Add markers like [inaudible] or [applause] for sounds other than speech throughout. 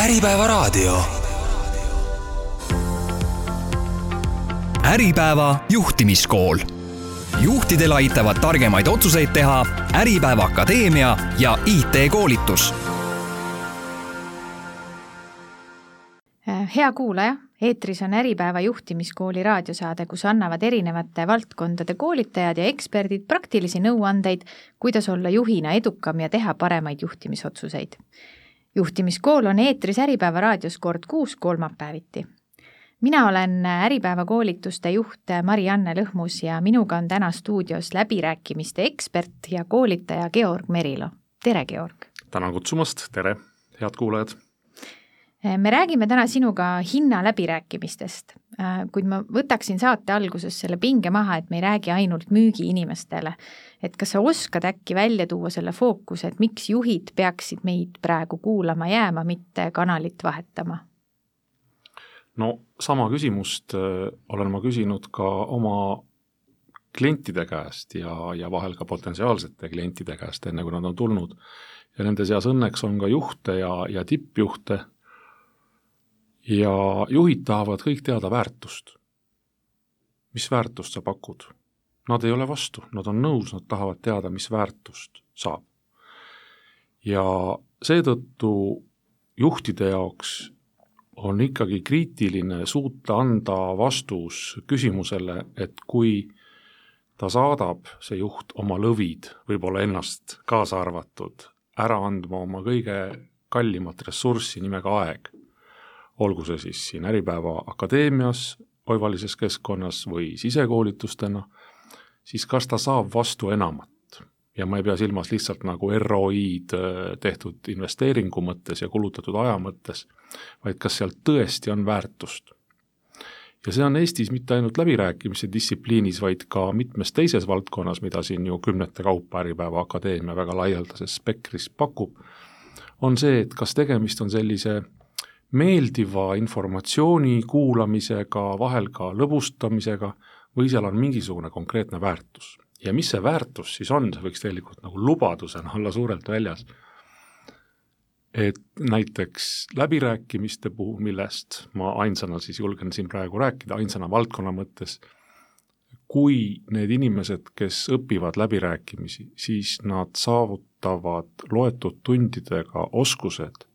Äripäevaraadio. Äripäeva juhtimiskool. juhtidel aitavad targemaid otsuseid teha Äripäeva Akadeemia ja IT-koolitus. hea kuulaja, eetris on Äripäeva juhtimiskooli raadiosaade, kus annavad erinevate valdkondade koolitajad ja eksperdid praktilisi nõuandeid, kuidas olla juhina edukam ja teha paremaid juhtimisotsuseid juhtimiskool on eetris Äripäeva raadios kord kuus kolmapäeviti. mina olen Äripäeva koolituste juht Mari-Anne Lõhmus ja minuga on täna stuudios läbirääkimiste ekspert ja koolitaja Georg Merilo. tere, Georg! tänan kutsumast, tere, head kuulajad! Me räägime täna sinuga hinnaläbirääkimistest, kuid ma võtaksin saate alguses selle pinge maha, et me ei räägi ainult müügiinimestele et kas sa oskad äkki välja tuua selle fookuse, et miks juhid peaksid meid praegu kuulama jääma, mitte kanalit vahetama? no sama küsimust äh, olen ma küsinud ka oma klientide käest ja, ja vahel ka potentsiaalsete klientide käest, enne kui nad on tulnud. ja nende seas õnneks on ka juhte ja, ja tippjuhte ja juhid tahavad kõik teada väärtust. mis väärtust sa pakud? Nad ei ole vastu, nad on nõus, nad tahavad teada, mis väärtust saab. ja seetõttu juhtide jaoks on ikkagi kriitiline suuta anda vastus küsimusele, et kui ta saadab, see juht, oma lõvid, võib-olla ennast kaasa arvatud, ära andma oma kõige kallimat ressurssi nimega aeg, olgu see siis siin Äripäeva Akadeemias, oivalises keskkonnas või sisekoolitustena siis kas ta saab vastu enamat? ja ma ei pea silmas lihtsalt nagu ROI-d äh, tehtud investeeringu mõttes ja kulutatud aja mõttes, vaid kas seal tõesti on väärtust. ja see on Eestis mitte ainult läbirääkimise distsipliinis, vaid ka mitmes teises valdkonnas, mida siin ju kümnete kaupa Äripäeva Akadeemia väga laialdases spektris pakub, on see, et kas tegemist on sellise meeldiva informatsiooni kuulamisega, vahel ka lõbustamisega või seal on mingisugune konkreetne väärtus. ja mis see väärtus siis on, see võiks tegelikult nagu lubadusena olla suurelt väljas. et näiteks läbirääkimiste puhul, millest ma ainsana siis julgen siin praegu rääkida, ainsana valdkonna mõttes, kui need inimesed, kes õpivad läbirääkimisi, siis nad saavutavad loetud tundidega oskused,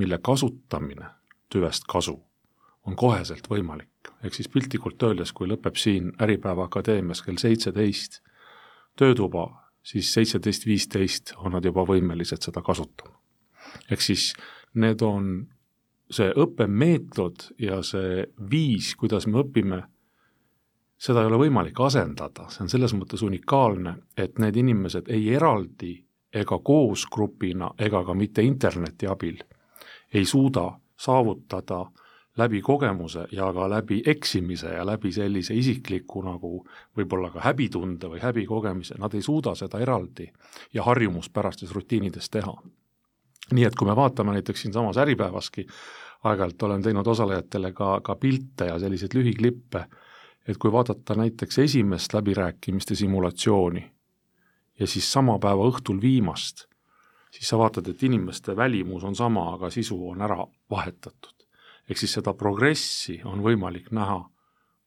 mille kasutamine tüvest kasu on koheselt võimalik. ehk siis piltlikult öeldes, kui lõpeb siin Äripäeva Akadeemias kell seitseteist töötuba, siis seitseteist viisteist on nad juba võimelised seda kasutama. ehk siis need on see õppemeetod ja see viis, kuidas me õpime, seda ei ole võimalik asendada, see on selles mõttes unikaalne, et need inimesed ei eraldi ega koos grupina ega ka mitte interneti abil ei suuda saavutada läbi kogemuse ja ka läbi eksimise ja läbi sellise isikliku nagu võib-olla ka häbitunde või häbikogemise, nad ei suuda seda eraldi ja harjumuspärastes rutiinides teha. nii et kui me vaatame näiteks siinsamas Äripäevaski, aeg-ajalt olen teinud osalejatele ka, ka pilte ja selliseid lühiklippe, et kui vaadata näiteks esimest läbirääkimiste simulatsiooni ja siis sama päeva õhtul viimast, siis sa vaatad, et inimeste välimus on sama, aga sisu on ära vahetatud ehk siis seda progressi on võimalik näha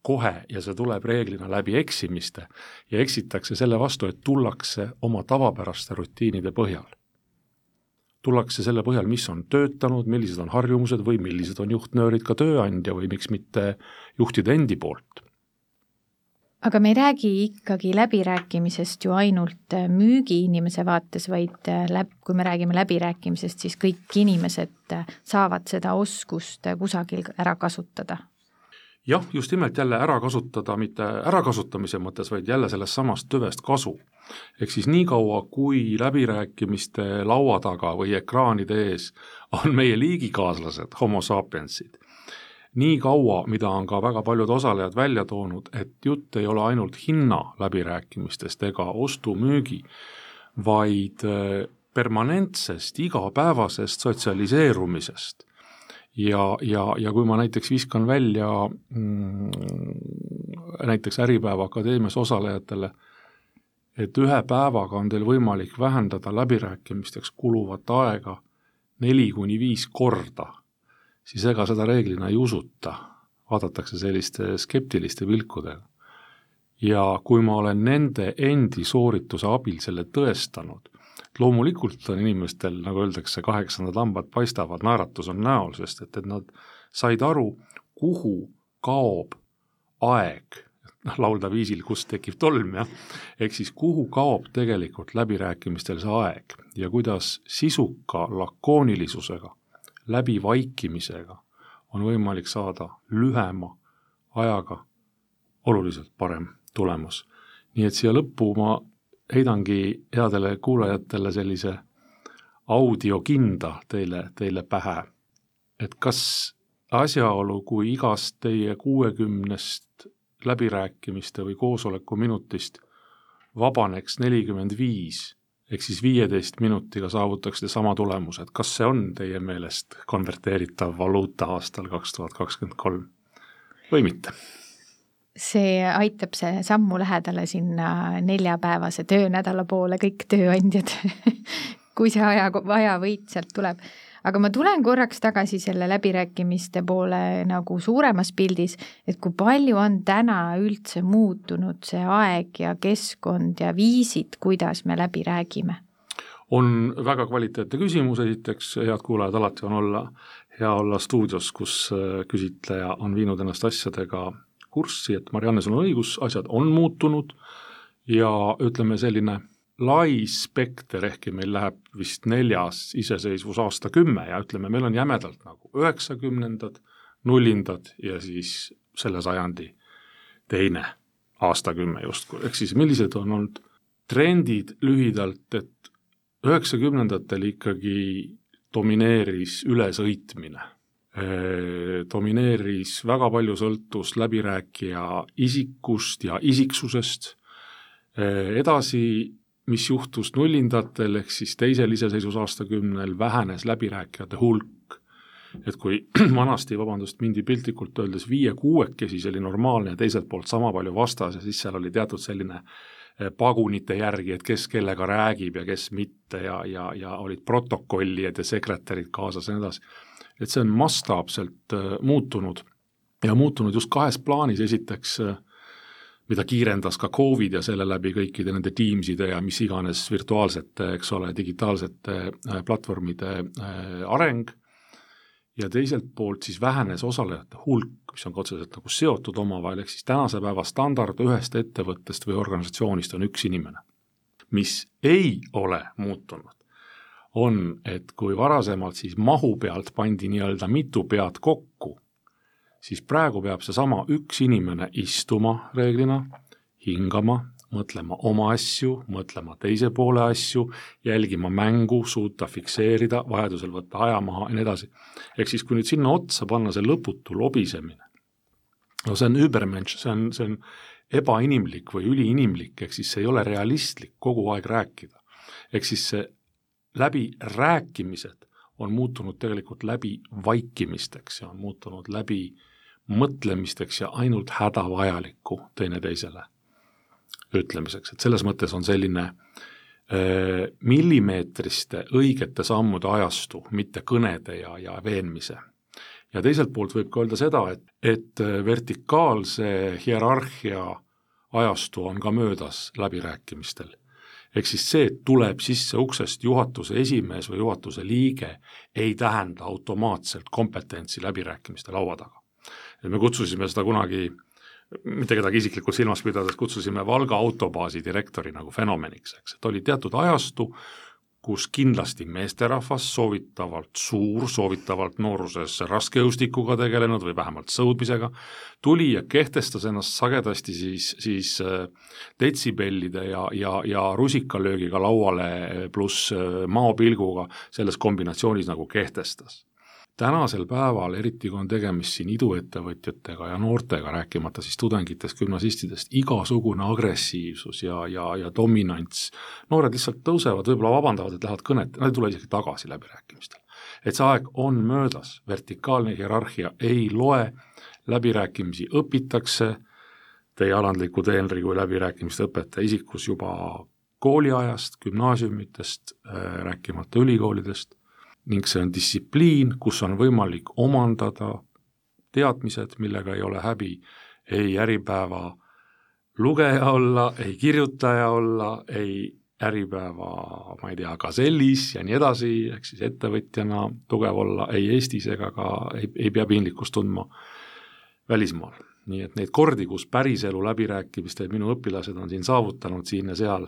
kohe ja see tuleb reeglina läbi eksimiste ja eksitakse selle vastu, et tullakse oma tavapäraste rutiinide põhjal. tullakse selle põhjal, mis on töötanud, millised on harjumused või millised on juhtnöörid ka tööandja või miks mitte juhtide endi poolt aga me ei räägi ikkagi läbirääkimisest ju ainult äh, müügiinimese vaates, vaid äh, läb-, kui me räägime läbirääkimisest, siis kõik inimesed äh, saavad seda oskust kusagil ära kasutada. jah, just nimelt jälle ära kasutada, mitte ärakasutamise mõttes, vaid jälle sellest samast tüvest kasu. ehk siis niikaua, kui läbirääkimiste laua taga või ekraanide ees on meie liigikaaslased, homo sapiensid, nii kaua, mida on ka väga paljud osalejad välja toonud, et jutt ei ole ainult hinna läbirääkimistest ega ostu-müügi, vaid äh, permanentsest igapäevasest sotsialiseerumisest. ja, ja, ja kui ma näiteks viskan välja mm, näiteks Äripäeva Akadeemias osalejatele, et ühe päevaga on teil võimalik vähendada läbirääkimisteks kuluvat aega neli kuni viis korda siis ega seda reeglina ei usuta, vaadatakse selliste skeptiliste pilkudega. ja kui ma olen nende endi soorituse abil selle tõestanud, loomulikult on inimestel, nagu öeldakse, kaheksandad hambad paistavad, naeratus on näol, sest et, et nad said aru, kuhu kaob aeg, noh, [laughs] laulda viisil, kust tekib tolm, jah, ehk siis kuhu kaob tegelikult läbirääkimistel see aeg ja kuidas sisuka lakoonilisusega, läbivaikimisega on võimalik saada lühema ajaga oluliselt parem tulemus. nii et siia lõppu ma heidangi headele kuulajatele sellise audiokinda teile, teile pähe, et kas asjaolu, kui igast teie kuuekümnest läbirääkimiste või koosoleku minutist vabaneks nelikümmend viis, ehk siis viieteist minutiga saavutaksite sama tulemuse, et kas see on teie meelest konverteeritav valuuta aastal kaks tuhat kakskümmend kolm või mitte? see aitab see sammu lähedale sinna neljapäevase töönädala poole, kõik tööandjad [laughs] kui see aja, ajavõit sealt tuleb. Aga ma tulen korraks tagasi selle läbirääkimiste poole nagu suuremas pildis, et kui palju on täna üldse muutunud see aeg ja keskkond ja viisid, kuidas me läbi räägime? on väga kvaliteetne küsimus, esiteks head kuulajad, alati on olla, hea olla stuudios, kus äh, küsitleja on viinud ennast asjadega kurssi, et Marianne, sul on õigus, asjad on muutunud ja ütleme, selline lai spekter, ehkki meil läheb vist neljas iseseisvusaasta kümme ja ütleme, meil on jämedalt nagu üheksakümnendad, nullindad ja siis selle sajandi teine aastakümme justkui, ehk siis millised on olnud trendid lühidalt, et üheksakümnendatel ikkagi domineeris ülesõitmine. Domineeris, väga palju sõltus läbirääkija isikust ja isiksusest, edasi, mis juhtus nullindatel, ehk siis teisel iseseisvusaastakümnel, vähenes läbirääkijate hulk. et kui [clears throat] vanasti, vabandust, mindi piltlikult öeldes viie-kuuekesi, see oli normaalne ja teiselt poolt sama palju vastas ja siis seal oli teatud selline äh, pagunite järgi, et kes kellega räägib ja kes mitte ja, ja, ja olid protokollijad ja sekretärid kaasas ja nii edasi. Et see on mastaapselt äh, muutunud. Ja muutunud just kahes plaanis, esiteks äh, mida kiirendas ka Covid ja selle läbi kõikide nende Teamside ja mis iganes virtuaalsete, eks ole, digitaalsete äh, platvormide areng, ja teiselt poolt siis vähenes osalejate hulk, mis on ka otseselt nagu seotud omavahel, ehk siis tänase päeva standard ühest ettevõttest või organisatsioonist on üks inimene. mis ei ole muutunud, on, et kui varasemalt siis mahu pealt pandi nii-öelda mitu pead kokku, siis praegu peab seesama üks inimene istuma reeglina, hingama, mõtlema oma asju, mõtlema teise poole asju, jälgima mängu, suuta fikseerida, vajadusel võtta aja maha ja nii edasi. ehk siis, kui nüüd sinna otsa panna see lõputu lobisemine, no see on übermensch, see on, see on ebainimlik või üliinimlik, ehk siis see ei ole realistlik kogu aeg rääkida. ehk siis see läbirääkimised on muutunud tegelikult läbi vaikimisteks ja on muutunud läbi mõtlemisteks ja ainult hädavajaliku teineteisele ütlemiseks, et selles mõttes on selline äh, millimeetriste õigete sammude ajastu, mitte kõnede ja, ja veenmise. ja teiselt poolt võib ka öelda seda, et, et vertikaalse hierarhia ajastu on ka möödas läbirääkimistel ehk siis see, et tuleb sisse uksest juhatuse esimees või juhatuse liige, ei tähenda automaatselt kompetentsi läbirääkimiste laua taga. Et me kutsusime seda kunagi, mitte kedagi isiklikult silmas pidades, kutsusime Valga autobaasi direktori nagu fenomeniks, eks, et oli teatud ajastu, kus kindlasti meesterahvas, soovitavalt suur, soovitavalt nooruses raskejõustikuga tegelenud või vähemalt sõudmisega, tuli ja kehtestas ennast sagedasti siis, siis äh, detsibellide ja, ja, ja rusikalöögiga lauale pluss äh, maopilguga selles kombinatsioonis nagu kehtestas tänasel päeval, eriti kui on tegemist siin iduettevõtjatega ja noortega, rääkimata siis tudengitest, gümnasistidest, igasugune agressiivsus ja, ja, ja dominants, noored lihtsalt tõusevad, võib-olla vabandavad, et lähevad kõnet, nad ei tule isegi tagasi läbirääkimistel. et see aeg on möödas, vertikaalne hierarhia ei loe, läbirääkimisi õpitakse, teie alandliku teenri kui läbirääkimiste õpetaja isikus juba kooliajast, gümnaasiumitest, äh, rääkimata ülikoolidest ning see on distsipliin, kus on võimalik omandada teadmised, millega ei ole häbi ei Äripäeva lugeja olla, ei kirjutaja olla, ei Äripäeva, ma ei tea, Gazellis ja nii edasi, ehk siis ettevõtjana tugev olla ei Eestis ega ka ei, ei pea piinlikkust tundma välismaal. nii et neid kordi, kus päriselu läbirääkimistel minu õpilased on siin saavutanud siin ja seal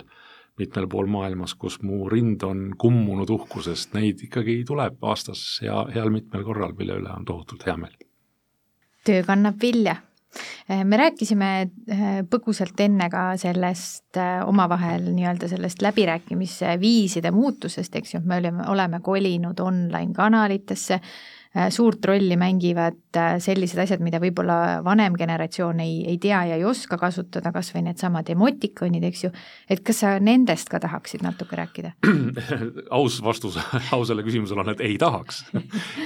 mitmel pool maailmas, kus mu rind on kummunud uhkusest, neid ikkagi tuleb aastas hea, heal mitmel korral, mille üle on tohutult hea meel. töö kannab vilja Eh, me rääkisime eh, põgusalt enne ka sellest eh, omavahel nii-öelda sellest läbirääkimisviiside muutusest, eks ju, me oleme, oleme kolinud online kanalitesse, suurt rolli mängivad sellised asjad, mida võib-olla vanem generatsioon ei, ei tea ja ei oska kasutada, kas või needsamad emotikonid, eks ju, et kas sa nendest ka tahaksid natuke rääkida? [clears throat] Aus vastus [laughs] ausale küsimusele on, et ei tahaks.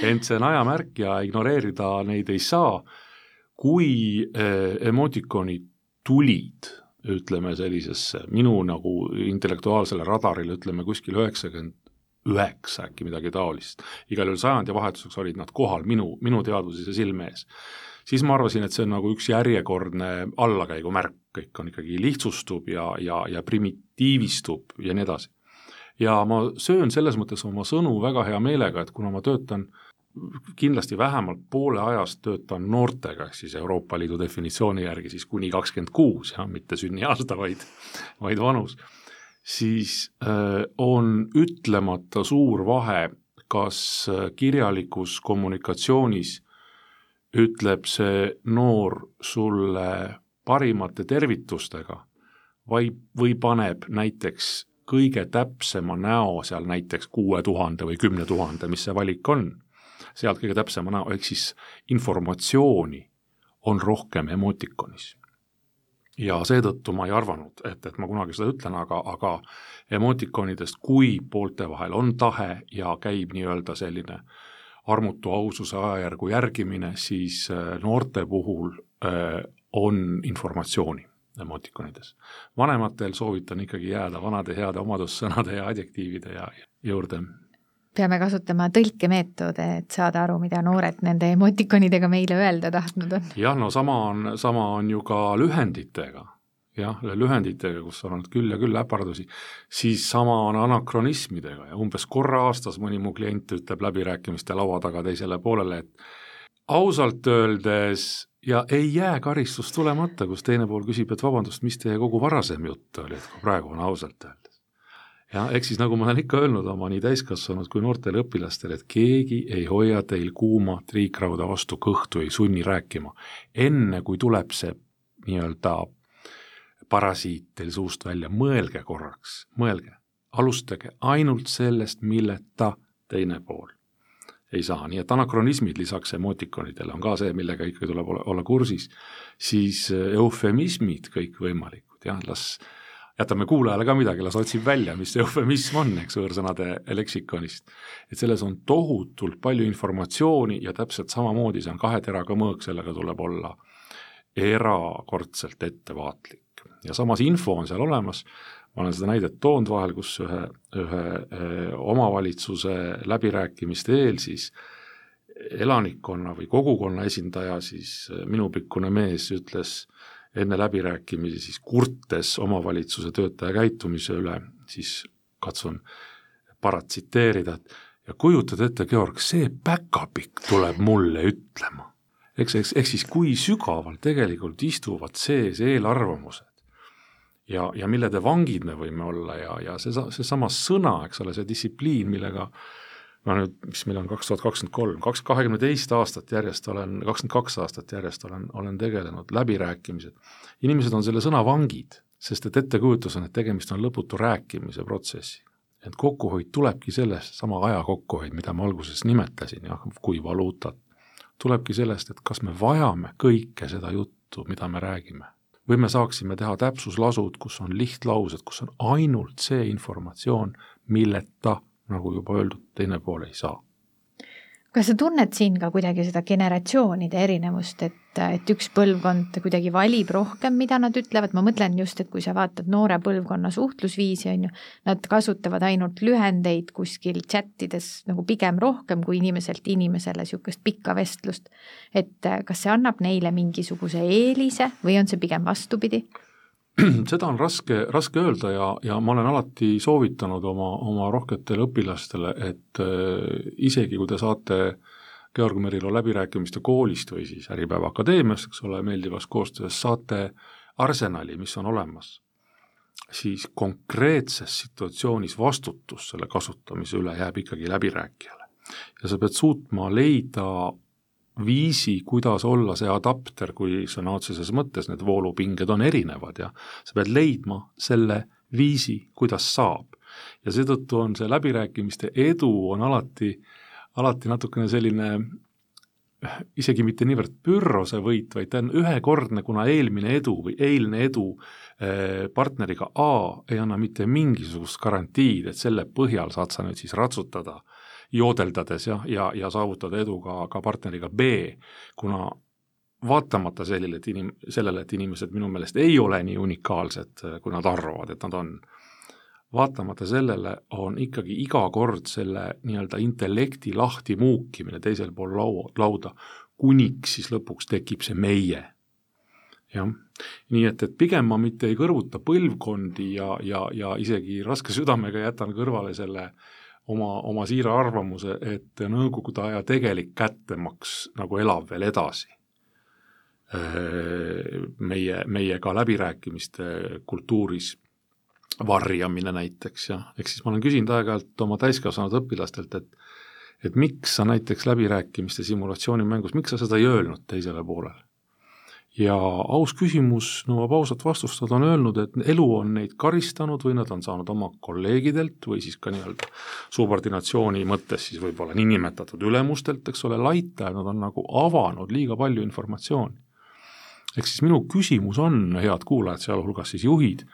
Ent see on ajamärk ja ignoreerida neid ei saa. Kui eh, emotikonid tulid, ütleme sellisesse minu nagu intellektuaalsele radarile, ütleme kuskil üheksakümmend üheksa äkki midagi taolist, igal juhul sajandivahetuseks olid nad kohal minu, minu teadvuses ja silme ees, siis ma arvasin, et see on nagu üks järjekordne allakäigumärk, kõik on ikkagi lihtsustub ja, ja, ja primitiivistub ja nii edasi. ja ma söön selles mõttes oma sõnu väga hea meelega, et kuna ma töötan kindlasti vähemalt poole ajast töötan noortega, ehk siis Euroopa Liidu definitsiooni järgi siis kuni kakskümmend kuus, jah, mitte sünniaasta, vaid, vaid vanus, siis äh, on ütlemata suur vahe, kas äh, kirjalikus kommunikatsioonis ütleb see noor sulle parimate tervitustega vai, või paneb näiteks kõige täpsema näo seal näiteks kuue tuhande või kümne tuhande, mis see valik on sealt kõige täpsema näo, ehk siis informatsiooni on rohkem emotikonis. Ja seetõttu ma ei arvanud, et, et ma kunagi seda ütlen, aga, aga emotikonidest, kui poolte vahel on tahe ja käib nii-öelda selline armutu aususe ajajärgu järgimine, siis äh, noorte puhul äh, on informatsiooni emotikonides. vanematel soovitan ikkagi jääda vanade heade omadussõnade ja adjektiivide ja juurde peame kasutama tõlkemeetode, et saada aru, mida noored nende emotikonidega meile öelda tahtnud on. jah, no sama on, sama on ju ka lühenditega, jah, lühenditega, kus on olnud küll ja küll äpardusi, siis sama on anakronismidega. Ja umbes korra aastas mõni mu klient ütleb läbirääkimiste laua taga teisele poolele, et ausalt öeldes ja ei jää karistus tulemata, kus teine pool küsib, et vabandust, mis teie kogu varasem jutt oli, et praegu on ausalt öeldes ja eks siis, nagu ma olen ikka öelnud oma nii täiskasvanud kui noortele õpilastele, et keegi ei hoia teil kuuma triikrauda vastu kõhtu, ei sunni rääkima. enne, kui tuleb see nii-öelda parasiit teil suust välja, mõelge korraks, mõelge, alustage ainult sellest, milleta teine pool ei saa, nii et anakronismid lisaks emotikonidele on ka see, millega ikkagi tuleb olla kursis, siis eufemismid kõikvõimalikud, jah, las jätame kuulajale ka midagi, las otsib välja, mis see eufemism on, eks, võõrsõnade leksikonist. et selles on tohutult palju informatsiooni ja täpselt samamoodi see on kahe teraga mõõk, sellega tuleb olla erakordselt ettevaatlik. ja samas info on seal olemas, ma olen seda näidet toonud vahel, kus ühe, ühe, ühe omavalitsuse läbirääkimiste eel siis elanikkonna või kogukonna esindaja, siis minupikkune mees ütles äh, enne läbirääkimisi siis kurtes omavalitsuse töötaja käitumise üle, siis katsun parat tsiteerida, et ja kujutad ette, Georg, see päkapikk tuleb mulle ütlema. eks, eks, ehk siis kui sügavalt tegelikult istuvad sees eelarvamused ja, ja millede vangid me võime olla ja, ja see, seesama sõna, eks ole, see distsipliin, millega äh, ma nüüd, mis meil on kaks tuhat kakskümmend kolm, kaks, kahekümne teist aastat järjest olen, kakskümmend kaks aastat järjest olen, olen tegelenud, läbirääkimised. inimesed on selle sõna vangid, sest et ettekujutus on, et tegemist on lõputu rääkimise protsessiga. et kokkuhoid tulebki sellest, sama aja kokkuhoid, mida ma alguses nimetasin, jah, kui valuutat, tulebki sellest, et kas me vajame kõike seda juttu, mida me räägime. või me saaksime teha täpsuslasud, kus on lihtlaused, kus on ainult see informatsioon, milleta nagu juba öeldud, teine pool ei saa. kas sa tunned siin ka kuidagi seda generatsioonide erinevust, et, et üks põlvkond kuidagi valib rohkem, mida nad ütlevad, ma mõtlen just, et kui sa vaatad noore põlvkonna suhtlusviisi, on ju, nad kasutavad ainult lühendeid kuskil chattides nagu pigem rohkem kui inimeselt inimesele niisugust pikka vestlust. et kas see annab neile mingisuguse eelise või on see pigem vastupidi? [clears throat] seda on raske, raske öelda ja, ja ma olen alati soovitanud oma, oma rohketele õpilastele, et äh, isegi kui te saate Georg Merilo läbirääkimiste koolist või siis Äripäeva Akadeemiast, eks ole, meeldivas koostöös, saate arsenali, mis on olemas, siis konkreetses situatsioonis vastutus selle kasutamise üle jääb ikkagi läbirääkijale. ja sa pead suutma leida viisi, kuidas olla see adapter, kui sõna otseses mõttes need voolupinged on erinevad ja sa pead leidma selle viisi, kuidas saab. ja seetõttu on see läbirääkimiste edu on alati, alati natukene selline isegi mitte niivõrd pürrose võit, vaid ta on ühekordne, kuna eelmine edu või eilne edu eh, partneriga A ei anna mitte mingisugust garantiid, et selle põhjal saad sa nüüd siis ratsutada äh, joodeldades ja, ja, ja saavutada edu ka, ka partneriga B, kuna vaatamata sellele, et inim-, sellele, et inimesed minu meelest ei ole nii unikaalsed, kui nad arvavad, et nad on, vaatamata sellele on ikkagi iga kord selle nii-öelda intellekti lahti muukimine teisel pool laua, lauda, kuniks siis lõpuks tekib see meie. jah, nii et, et pigem ma mitte ei kõrvuta põlvkondi ja, ja, ja isegi raske südamega jätan kõrvale selle äh, oma, oma siira arvamuse, et Nõukogude aja tegelik kättemaks nagu elab veel edasi. meie, meie ka läbirääkimiste kultuuris varjamine näiteks ja ehk siis ma olen küsinud aeg-ajalt oma täiskasvanud õpilastelt, et et miks sa näiteks läbirääkimiste simulatsioonimängus, miks sa seda ei öelnud teisele poolele? Ja aus küsimus nõuab ausat vastust, nad on öelnud, et elu on neid karistanud või nad on saanud oma kolleegidelt või siis ka nii-öelda subordinatsiooni mõttes siis võib-olla niinimetatud ülemustelt, eks ole, laita ja nad on nagu avanud liiga palju informatsiooni. ehk siis minu küsimus on, head kuulajad, sealhulgas siis juhid,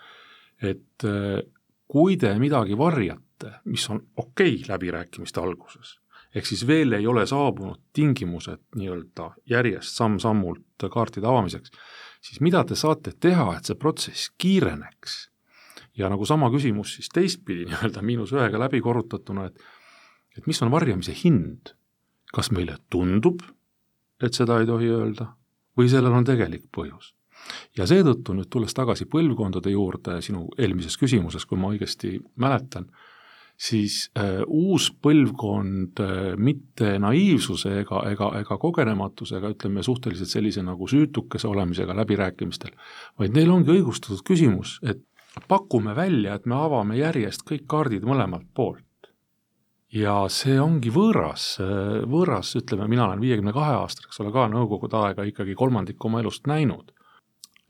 et eh, kui te midagi varjate, mis on okei okay läbirääkimiste alguses ehk siis veel ei ole saabunud tingimused nii-öelda järjest samm-sammult kaartide avamiseks, siis mida te saate teha, et see protsess kiireneks? ja nagu sama küsimus siis teistpidi [laughs] nii-öelda miinus ühega läbi korrutatuna, et et mis on varjamise hind? kas meile tundub, et seda ei tohi öelda või sellel on tegelik põhjus? ja seetõttu nüüd tulles tagasi põlvkondade juurde sinu eelmises küsimuses, kui ma õigesti mäletan, siis äh, uus põlvkond äh, mitte naiivsuse ega, ega, ega kogenematusega, ütleme suhteliselt sellise nagu süütukese olemisega läbirääkimistel, vaid neil ongi õigustatud küsimus, et pakume välja, et me avame järjest kõik kaardid mõlemalt poolt. ja see ongi võõras, äh, võõras, ütleme, mina olen viiekümne kahe aastane, eks ole, ka nõukogude aega ikkagi kolmandiku oma elust näinud.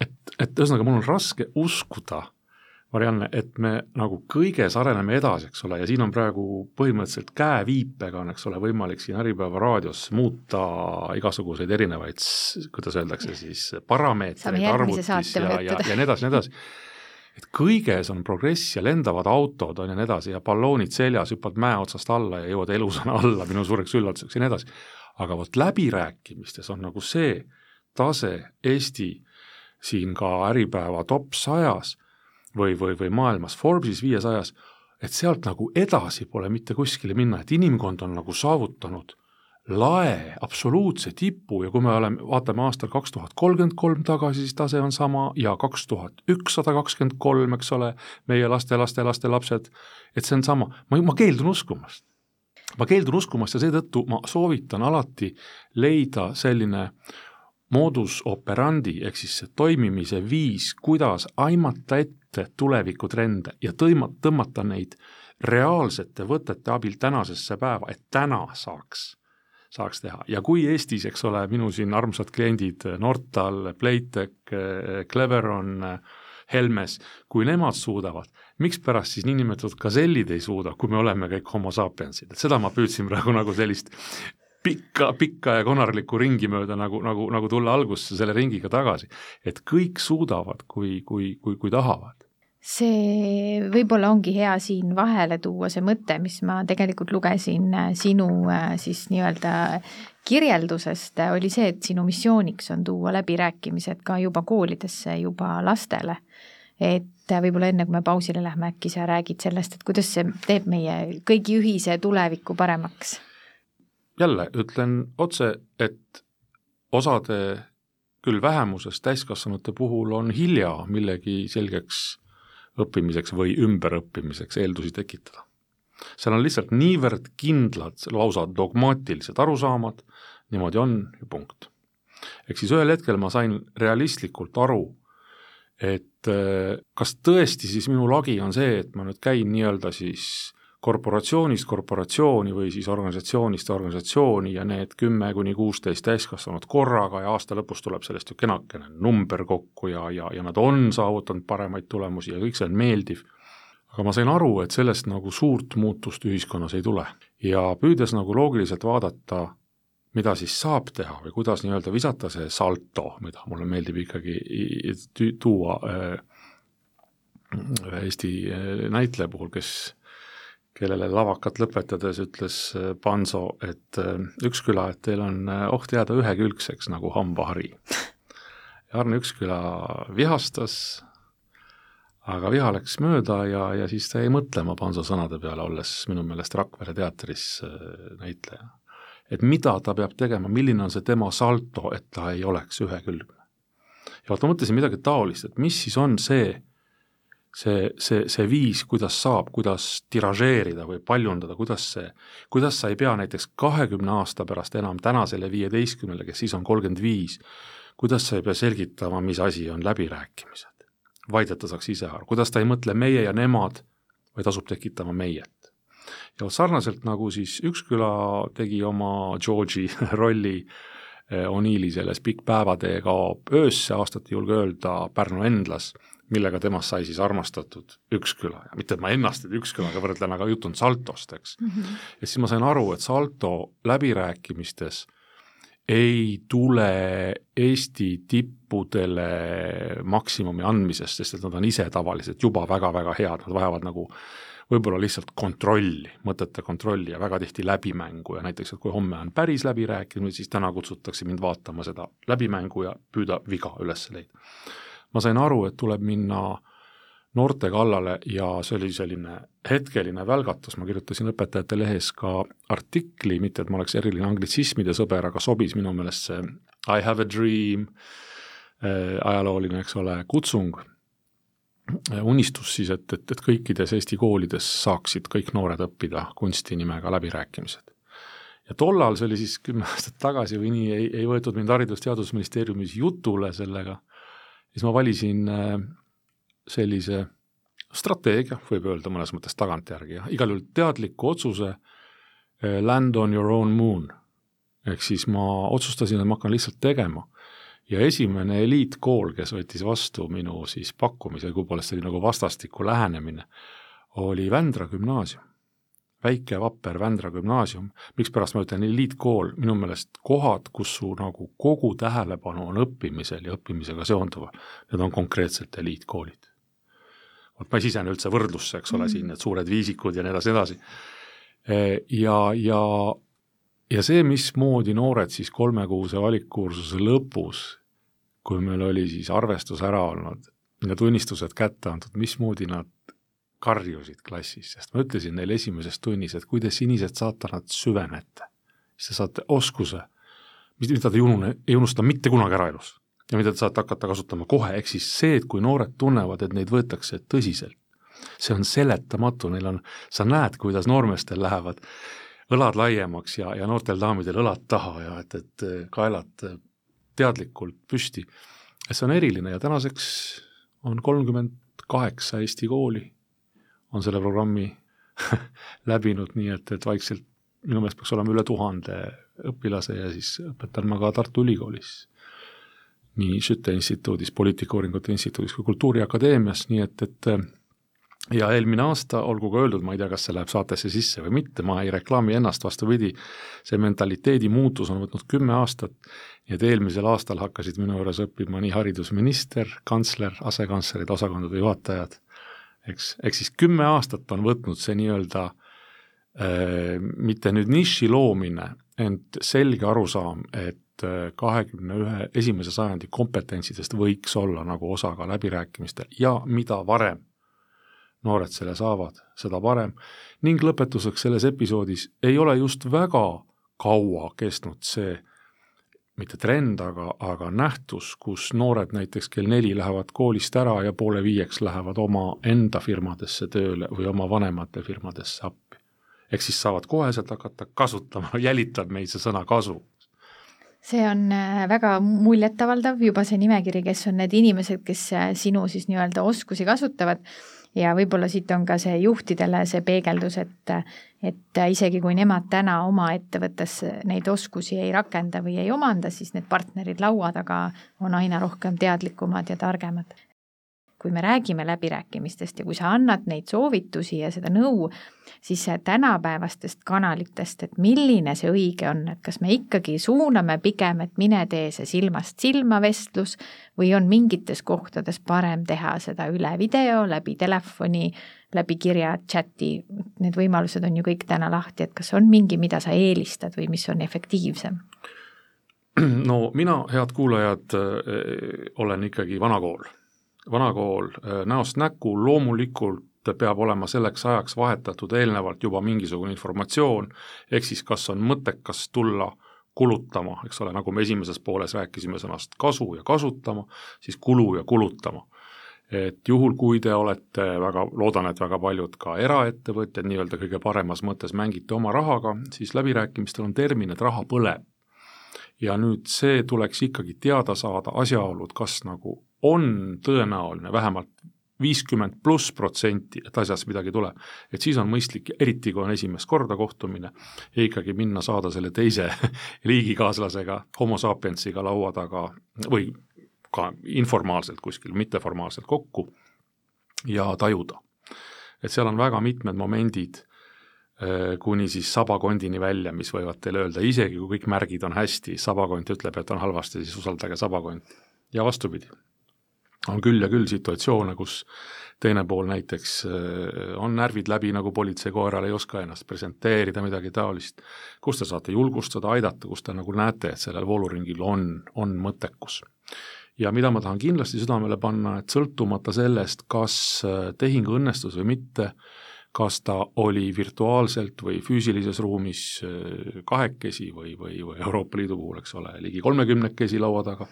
et, et ühesõnaga, mul on raske uskuda Marianne, et me nagu kõiges areneme edasi, eks ole, ja siin on praegu põhimõtteliselt käeviipega on, eks ole, võimalik siin Äripäeva raadios muuta igasuguseid erinevaid, kuidas öeldakse siis, parameetreid arvutis ja, ja, ja nii edasi, nii edasi. et kõiges on progress ja lendavad autod on ja nii edasi ja balloonid seljas, hüppad mäe otsast alla ja jõuad elusana alla minu suureks üllatuseks ja nii edasi. aga vot läbirääkimistes on nagu see tase Eesti siin ka Äripäeva top sajas või, või, või maailmas Forbesis viiesajas, et sealt nagu edasi pole mitte kuskile minna, et inimkond on nagu saavutanud lae absoluutse tipu ja kui me oleme, vaatame aastal kaks tuhat kolmkümmend kolm tagasi, siis tase on sama ja kaks tuhat ükssada kakskümmend kolm, eks ole, meie laste, laste, laste lapsed, et see on sama, ma, ma keeldun uskumast. ma keeldun uskumast ja seetõttu ma soovitan alati leida selline modus operandi ehk siis see toimimise viis, kuidas aimata ette ette tulevikutrende ja tõima-, tõmmata neid reaalsete võtete abil tänasesse päeva, et täna saaks, saaks teha. Ja kui Eestis, eks ole, minu siin armsad kliendid Nortal, Playtech, Cleveron, Helmes, kui nemad suudavad, mikspärast siis niinimetatud gasellid ei suuda, kui me oleme kõik homo sapiensid, et seda ma püüdsin praegu nagu sellist pikka, pikka ja konarlikku ringi mööda nagu, nagu, nagu tulla algusse selle ringiga tagasi. et kõik suudavad, kui, kui, kui, kui tahavad see võib-olla ongi hea siin vahele tuua see mõte, mis ma tegelikult lugesin äh, sinu äh, siis nii-öelda kirjeldusest, äh, oli see, et sinu missiooniks on tuua läbirääkimised ka juba koolidesse, juba lastele. et võib-olla enne, kui me pausile lähme, äkki sa räägid sellest, et kuidas see teeb meie kõigi ühise tuleviku paremaks? jälle ütlen otse, et osade küll vähemuses täiskasvanute puhul on hilja millegi selgeks õppimiseks või ümberõppimiseks eeldusi tekitada. seal on lihtsalt niivõrd kindlad, lausa dogmaatilised arusaamad, niimoodi on ja punkt. ehk siis ühel hetkel ma sain realistlikult aru, et eh, kas tõesti siis minu lagi on see, et ma nüüd käin nii-öelda siis korporatsioonist korporatsiooni või siis organisatsioonist organisatsiooni ja need kümme kuni kuusteist täiskasvanut korraga ja aasta lõpus tuleb sellest ju kenakene number kokku ja, ja, ja nad on saavutanud paremaid tulemusi ja kõik see on meeldiv. aga ma sain aru, et sellest nagu suurt muutust ühiskonnas ei tule ja püüdes nagu loogiliselt vaadata, mida siis saab teha või kuidas nii-öelda visata see salto, mida mulle meeldib ikkagi tuua ühe äh, Eesti äh, näitleja puhul, kes kellele lavakat lõpetades ütles äh, Panso, et äh, Üksküla, et teil on äh, oht jääda ühekülgseks nagu hambahari. ja Arne Üksküla vihastas, aga viha läks mööda ja, ja siis ta jäi mõtlema Panso sõnade peale, olles minu meelest Rakvere teatris näitleja. et mida ta peab tegema, milline on see tema salto, et ta ei oleks ühekülgne. ja vot ma mõtlesin midagi taolist, et mis siis on see, see, see, see viis, kuidas saab, kuidas tiražeerida või paljundada, kuidas see, kuidas sa ei pea näiteks kahekümne aasta pärast enam tänasele viieteistkümnele, kes siis on kolmkümmend viis, kuidas sa ei pea selgitama, mis asi on läbirääkimised, vaid et ta saaks ise aru, kuidas ta ei mõtle meie ja nemad, vaid asub tekitama meiet. ja sarnaselt nagu siis Üksküla tegi oma George'i [laughs] rolli eh, O'Neilli selles Pikk päevatee kaob öösse, aastat ei julge öelda, Pärnu Endlas millega temast sai siis armastatud Üksküla ja mitte, et ma ennast nüüd Ükskülaga võrdlen, aga jutt on Saltost, eks mm. -hmm. ja siis ma sain aru, et Salto läbirääkimistes ei tule Eesti tippudele maksimumi andmisest, sest et nad on ise tavaliselt juba väga-väga head, nad vajavad nagu võib-olla lihtsalt kontrolli, mõtete kontrolli ja väga tihti läbimängu ja näiteks, et kui homme on päris läbirääkimine, siis täna kutsutakse mind vaatama seda läbimängu ja püüda viga üles leida ma sain aru, et tuleb minna noorte kallale ja see oli selline hetkeline välgatus, ma kirjutasin Õpetajate Lehes ka artikli, mitte et ma oleks eriline anglitsismide sõber, aga sobis minu meelest see I have a dream äh,, ajalooline, eks ole, kutsung, unistus siis, et, et, et kõikides Eesti koolides saaksid kõik noored õppida kunsti nimega läbirääkimised. ja tollal, see oli siis kümme aastat tagasi või nii, ei, ei võetud mind Haridus-Teadusministeeriumis jutule sellega siis ma valisin äh, sellise strateegia, võib öelda mõnes mõttes tagantjärgi, igal juhul teadliku otsuse äh, land on your own moon. ehk siis ma otsustasin, et ma hakkan lihtsalt tegema. ja esimene eliitkool, kes võttis vastu minu siis pakkumise, kui poolest see nagu vastastikku lähenemine, oli Vändra gümnaasium väike vapper Vändra gümnaasium, mikspärast ma ütlen eliitkool, minu meelest kohad, kus su nagu kogu tähelepanu on õppimisel ja õppimisega seonduval, need on konkreetselt eliitkoolid. vot ma ei sisene üldse võrdlusse, eks ole -hmm. siin need suured viisikud ja nii edasi, edasi. E, ja, ja, ja see, mismoodi noored siis kolmekuuse valikkursuse lõpus, kui meil oli siis arvestus ära olnud ja tunnistused kätte antud, mismoodi nad karjusid klassis, sest ma ütlesin neile esimeses tunnis, et kui te sinised saatanad süvenete, siis te saate oskuse, mida te ei unune, ei unusta mitte kunagi ära elus ja mida te saate hakata kasutama kohe, ehk siis see, et kui noored tunnevad, et neid võetakse tõsiselt, see on seletamatu, neil on, sa näed, kuidas noormeestel lähevad õlad laiemaks ja, ja noortel daamidel õlad taha ja et, et kaelad teadlikult püsti. et see on eriline ja tänaseks on kolmkümmend kaheksa Eesti kooli on selle programmi [laughs] läbinud, nii et, et vaikselt minu meelest peaks olema üle tuhande õpilase ja siis õpetan ma ka Tartu Ülikoolis. nii Schütte instituudis, poliitikauuringute instituudis kui Kultuuriakadeemias, nii et, et ja eelmine aasta, olgu ka öeldud, ma ei tea, kas see läheb saatesse sisse või mitte, ma ei reklaami ennast, vastupidi, see mentaliteedi muutus on võtnud kümme aastat, nii et eelmisel aastal hakkasid minu juures õppima nii haridusminister, kantsler, asekantslerid, osakondade juhatajad eks, ehk siis kümme aastat on võtnud see nii-öelda äh, mitte nüüd niši loomine, ent selge arusaam, et äh, kahekümne ühe, esimese sajandi kompetentsidest võiks olla nagu osa ka läbirääkimistel ja mida varem noored selle saavad, seda parem. ning lõpetuseks selles episoodis ei ole just väga kaua kestnud see mitte trend, aga, aga nähtus, kus noored näiteks kell neli lähevad koolist ära ja poole viieks lähevad oma enda firmadesse tööle või oma vanemate firmadesse appi. ehk siis saavad koheselt hakata kasutama, [laughs] jälitab meid see sõna kasu. see on äh, väga muljetavaldav, juba see nimekiri, kes on need inimesed, kes äh, sinu siis nii-öelda oskusi kasutavad ja võib-olla siit on ka see juhtidele see peegeldus, et, et isegi kui nemad täna oma ettevõttes neid oskusi ei rakenda või ei omanda, siis need partnerid laua taga on aina rohkem teadlikumad ja targemad kui me räägime läbirääkimistest ja kui sa annad neid soovitusi ja seda nõu, siis tänapäevastest kanalitest, et milline see õige on, et kas me ikkagi suuname pigem, et mine tee see silmast silma vestlus või on mingites kohtades parem teha seda üle video, läbi telefoni, läbi kirja, chati, need võimalused on ju kõik täna lahti, et kas on mingi, mida sa eelistad või mis on efektiivsem? no mina, head kuulajad, olen ikkagi vana kool vanakool äh, näost näkku, loomulikult peab olema selleks ajaks vahetatud eelnevalt juba mingisugune informatsioon, ehk siis kas on mõttekas tulla kulutama, eks ole, nagu me esimeses pooles rääkisime sõnast kasu ja kasutama, siis kulu ja kulutama. et juhul, kui te olete väga, loodan, et väga paljud ka eraettevõtjad nii-öelda kõige paremas mõttes mängite oma rahaga, siis läbirääkimistel on termin, et raha põleb. ja nüüd see tuleks ikkagi teada saada, asjaolud, kas nagu on tõenäoline vähemalt viiskümmend pluss protsenti, et asjast midagi tuleb. et siis on mõistlik, eriti kui on esimest korda kohtumine, ikkagi minna saada selle teise [laughs] liigikaaslasega, homo sapiensiga laua taga või ka informaalselt kuskil, mitteformaalselt kokku ja tajuda. et seal on väga mitmed momendid, äh, kuni siis sabakondini välja, mis võivad teile öelda, isegi kui kõik märgid on hästi, sabakont ütleb, et on halvasti, siis usaldage sabakonti. ja vastupidi on küll ja küll situatsioone, kus teine pool näiteks äh, on närvid läbi, nagu politseikoeral ei oska ennast presenteerida, midagi taolist, kus te saate julgustada, aidata, kus te nagu näete, et sellel vooluringil on, on mõttekus. ja mida ma tahan kindlasti südamele panna, et sõltumata sellest, kas äh, tehing õnnestus või mitte, kas ta oli virtuaalselt või füüsilises ruumis äh, kahekesi või, või, või Euroopa Liidu puhul, eks ole, ligi kolmekümnekesi laua taga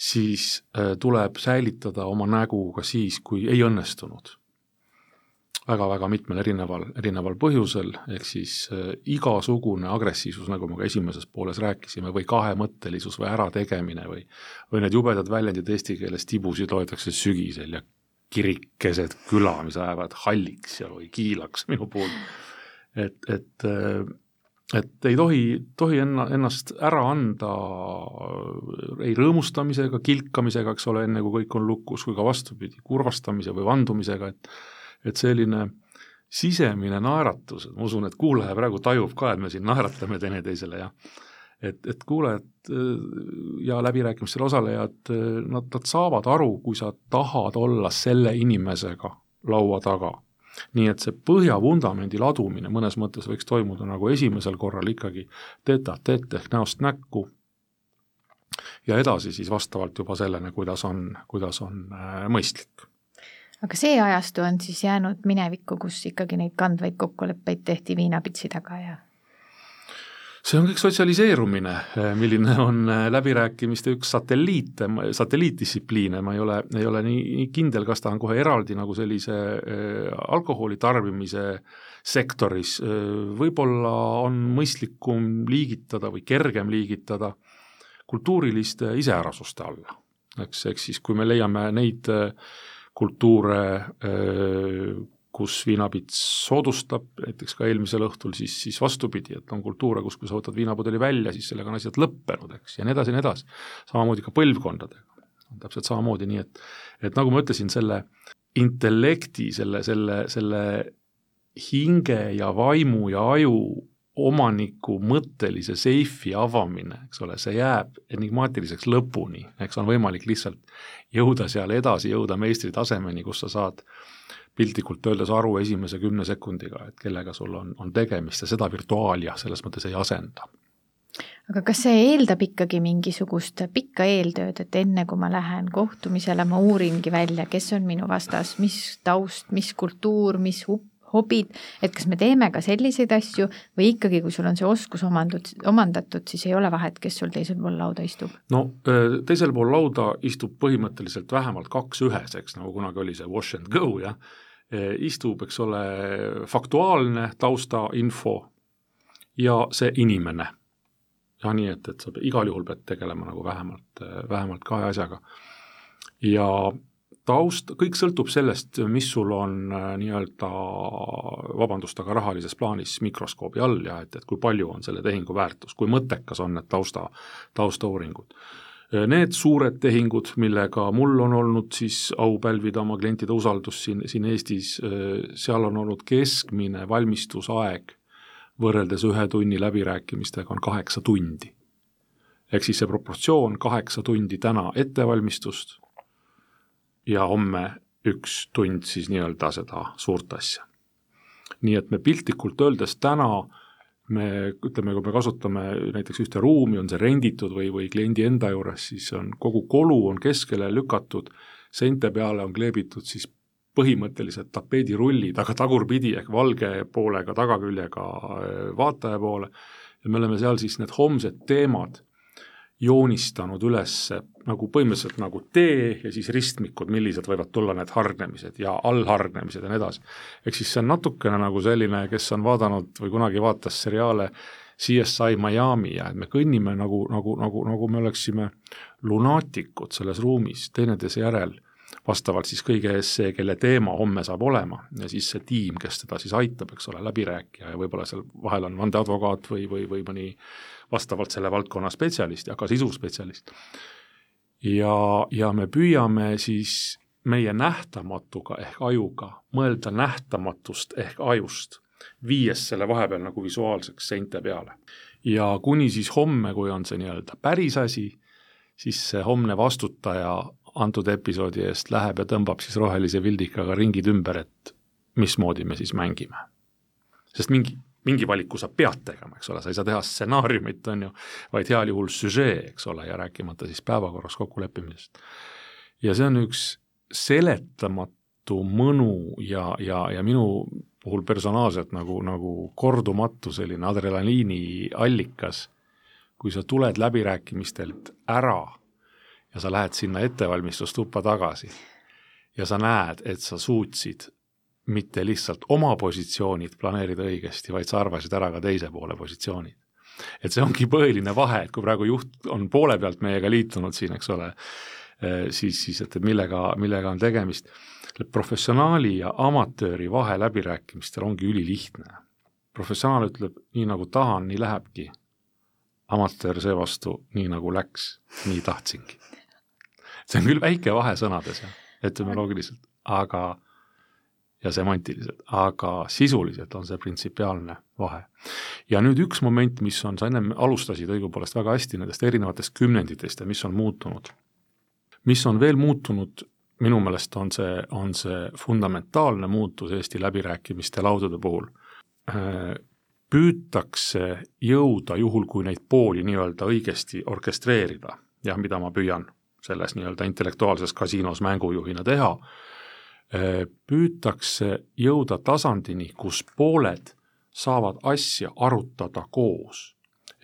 siis äh, tuleb säilitada oma nägu ka siis, kui ei õnnestunud väga,. väga-väga mitmel erineval, erineval põhjusel, ehk siis äh, igasugune agressiivsus, nagu me ka esimeses pooles rääkisime, või kahemõttelisus või ärategemine või või need jubedad väljendid eesti keeles tibusid loetakse sügisel ja kirik keset küla, mis ajavad halliks ja, või kiilaks minu puhul. et, et äh, et ei tohi, tohi enna, ennast ära anda ei rõõmustamisega, kilkamisega, eks ole, enne kui kõik on lukus, kui ka vastupidi, kurvastamise või vandumisega, et et selline sisemine naeratus, ma usun, et kuulaja praegu tajub ka, et me siin naeratame teineteisele ja et, et kuulajad ja läbirääkimistel osalejad, nad, nad saavad aru, kui sa tahad olla selle inimesega laua taga nii et see põhjavundamendi ladumine mõnes mõttes võiks toimuda nagu esimesel korral ikkagi tête-à-tête ehk näost näkku ja edasi siis vastavalt juba sellele, kuidas on, kuidas on äh, mõistlik. aga see ajastu on siis jäänud minevikku, kus ikkagi neid kandvaid kokkuleppeid tehti viinapitsi taga ja see on kõik sotsialiseerumine, eh, milline on eh, läbirääkimiste üks satelliite, satelliitdistsipliine, ma ei ole, ei ole nii, nii kindel, kas ta on kohe eraldi nagu sellise äh, alkoholi tarbimise sektoris äh,, võib-olla on mõistlikum liigitada või kergem liigitada kultuuriliste iseärasuste alla. eks, eks siis, kui me leiame neid kultuure, kus viinapits soodustab, näiteks ka eelmisel õhtul, siis, siis vastupidi, et on kultuure, kus kui sa võtad viinapudeli välja, siis sellega on asjad lõppenud, eks, ja nii edasi ja nii edasi. samamoodi ka põlvkondadega, on täpselt samamoodi, nii et, et nagu ma ütlesin, selle intellekti, selle, selle, selle hinge ja vaimu ja aju omaniku mõttelise seifi avamine, eks ole, see jääb enigmaatiliseks lõpuni, eks on võimalik lihtsalt jõuda seal edasi, jõuda meistritasemeni, kus sa saad piltlikult öeldes aru esimese kümne sekundiga, et kellega sul on, on tegemist ja seda virtuaalia selles mõttes ei asenda. aga kas see eeldab ikkagi mingisugust pikka eeltööd, et enne kui ma lähen kohtumisele, ma uuringi välja, kes on minu vastas, mis taust, mis kultuur, mis hobid, et kas me teeme ka selliseid asju või ikkagi, kui sul on see oskus omandud, omandatud, siis ei ole vahet, kes sul teisel pool lauda istub? no teisel pool lauda istub põhimõtteliselt vähemalt kaks ühes, eks, nagu kunagi oli see wash and go, jah, istub, eks ole, faktuaalne taustainfo ja see inimene. ja nii, et, et sa igal juhul pead tegelema nagu vähemalt, vähemalt kahe asjaga. ja taust, kõik sõltub sellest, mis sul on äh, nii-öelda, vabandust, aga rahalises plaanis mikroskoobi all ja et, et kui palju on selle tehingu väärtus, kui mõttekas on need tausta, taustauuringud. Need suured tehingud, millega mul on olnud siis au pälvida oma klientide usaldust siin, siin Eestis, seal on olnud keskmine valmistusaeg võrreldes ühe tunni läbirääkimistega on kaheksa tundi. ehk siis see proportsioon kaheksa tundi täna ettevalmistust ja homme üks tund siis nii-öelda seda suurt asja. nii et me piltlikult öeldes täna me ütleme, kui me kasutame näiteks ühte ruumi, on see renditud või, või kliendi enda juures, siis on kogu kolu on keskele lükatud, seinte peale on kleebitud siis põhimõtteliselt tapeedirullid, aga tagurpidi ehk valge poolega tagaküljega vaataja poole. Ja me oleme seal siis need homsed teemad joonistanud üles nagu põhimõtteliselt nagu tee ja siis ristmikud, millised võivad tulla need hargnemised ja allhargnemised ja nii edasi. ehk siis see on natukene nagu selline, kes on vaadanud või kunagi vaatas seriaale CSI Miami ja et me kõnnime nagu, nagu, nagu, nagu me oleksime lunaatikud selles ruumis teineteise järel, vastavalt siis kõige ees see, kelle teema homme saab olema ja siis see tiim, kes teda siis aitab, eks ole, läbirääkija ja võib-olla seal vahel on vandeadvokaat või, või, või mõni vastavalt selle valdkonna spetsialist ja ka sisuspetsialist. ja, ja me püüame siis meie nähtamatuga ehk ajuga mõelda nähtamatust ehk ajust, viies selle vahepeal nagu visuaalseks seinte peale. ja kuni siis homme, kui on see nii-öelda päris asi, siis see homne vastutaja antud episoodi eest läheb ja tõmbab siis rohelise vildikaga ringid ümber, et mismoodi me siis mängime. sest mingi mingi valiku sa pead tegema, eks ole, sa ei saa teha stsenaariumit, on ju, vaid heal juhul süžee, eks ole, ja rääkimata siis päevakorras kokkuleppimisest. ja see on üks seletamatu mõnu ja, ja, ja minu puhul personaalselt nagu, nagu kordumatu selline adrenaliini allikas, kui sa tuled läbirääkimistelt ära ja sa lähed sinna ettevalmistustuppa tagasi ja sa näed, et sa suutsid mitte lihtsalt oma positsioonid planeerida õigesti, vaid sa arvasid ära ka teise poole positsioonid. et see ongi põhiline vahe, et kui praegu juht on poole pealt meiega liitunud siin, eks ole, eh, siis, siis et, et millega, millega on tegemist, professionaali ja amatööri vahe läbirääkimistel ongi ülilihtne. professionaal ütleb, nii nagu tahan, nii lähebki. amatöör seevastu, nii nagu läks, nii tahtsingi. See on küll väike vahe sõnades, etümoloogiliselt, aga ja semantiliselt, aga sisuliselt on see printsipiaalne vahe. ja nüüd üks moment, mis on, sa ennem alustasid õigupoolest väga hästi nendest erinevatest kümnenditest ja mis on muutunud. mis on veel muutunud, minu meelest on see, on see fundamentaalne muutus Eesti läbirääkimiste laudade puhul. Äh, püütakse jõuda, juhul kui neid pooli nii-öelda õigesti orkestreerida, jah, mida ma püüan selles nii-öelda intellektuaalses kasiinos mängujuhina teha, Äh, püütakse jõuda tasandini, kus pooled saavad asja arutada koos.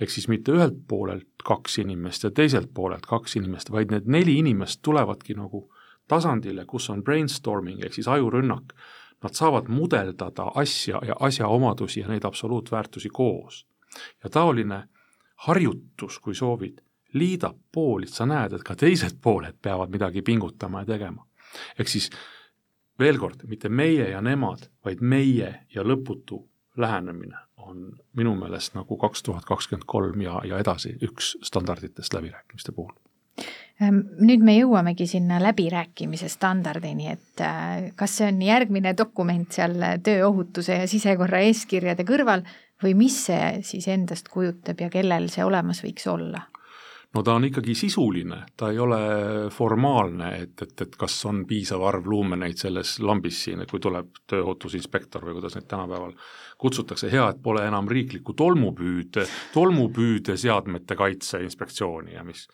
ehk siis mitte ühelt poolelt kaks inimest ja teiselt poolelt kaks inimest, vaid need neli inimest tulevadki nagu tasandile, kus on brainstorming ehk siis ajurünnak. Nad saavad mudeldada asja ja asja omadusi ja neid absoluutväärtusi koos. ja taoline harjutus, kui soovid, liidab poolid, sa näed, et ka teised pooled peavad midagi pingutama ja tegema. ehk siis veel kord, mitte meie ja nemad, vaid meie ja lõputu lähenemine on minu meelest nagu kaks tuhat kakskümmend kolm ja, ja edasi üks standarditest läbirääkimiste puhul. Ehm, nüüd me jõuamegi sinna läbirääkimise standardini, et äh, kas see on järgmine dokument seal tööohutuse ja sisekorra eeskirjade kõrval või mis see siis endast kujutab ja kellel see olemas võiks olla? No ta on ikkagi sisuline, ta ei ole formaalne, et, et, et kas on piisav arv luumeneid selles lambis siin, kui tuleb tööohutusinspektor või kuidas neid tänapäeval kutsutakse, hea, et pole enam riiklikku tolmupüüde, tolmupüüdeseadmete kaitse inspektsiooni ja mis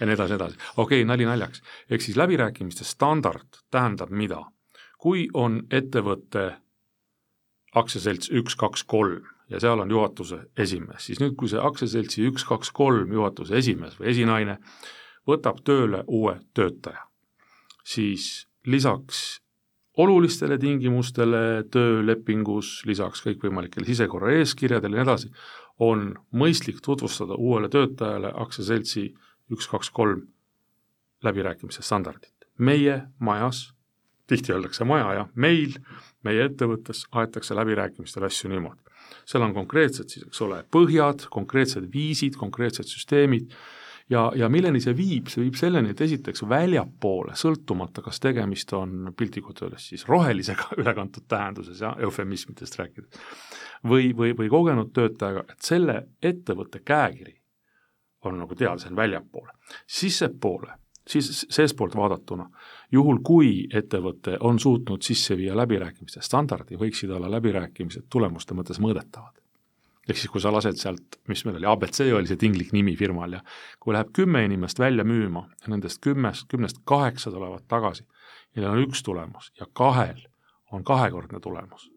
ja nii edasi, edasi. okei okay,, nali naljaks, ehk siis läbirääkimiste standard tähendab mida? kui on ettevõtte aktsiaselts üks, kaks, kolm ja seal on juhatuse esimees, siis nüüd, kui see aktsiaseltsi üks, kaks, kolm juhatuse esimees või esinaine võtab tööle uue töötaja, siis lisaks olulistele tingimustele töölepingus, lisaks kõikvõimalikele sisekorra eeskirjadele ja nii edasi, on mõistlik tutvustada uuele töötajale aktsiaseltsi üks, kaks, kolm läbirääkimise standardit. meie majas, tihti öeldakse maja jah, meil, meie ettevõttes aetakse läbirääkimistel asju niimoodi seal on konkreetsed siis, eks ole, põhjad, konkreetsed viisid, konkreetsed süsteemid ja, ja milleni see viib, see viib selleni, et esiteks väljapoole, sõltumata, kas tegemist on piltlikult öeldes siis rohelisega [laughs] ülekantud tähenduses ja eufemismidest rääkides, või, või, või kogenud töötajaga, et selle ettevõtte käekiri on nagu teada, see on väljapoole. sissepoole siis seestpoolt vaadatuna, juhul kui ettevõte on suutnud sisse viia läbirääkimiste standardi, võiksid olla läbirääkimised tulemuste mõttes mõõdetavad. ehk siis, kui sa lased sealt, mis meil oli, abc oli see tinglik nimi firmal ja kui läheb kümme inimest välja müüma ja nendest kümnest, kümnest kaheksa tulevad tagasi, neil on üks tulemus ja kahel on kahekordne tulemus,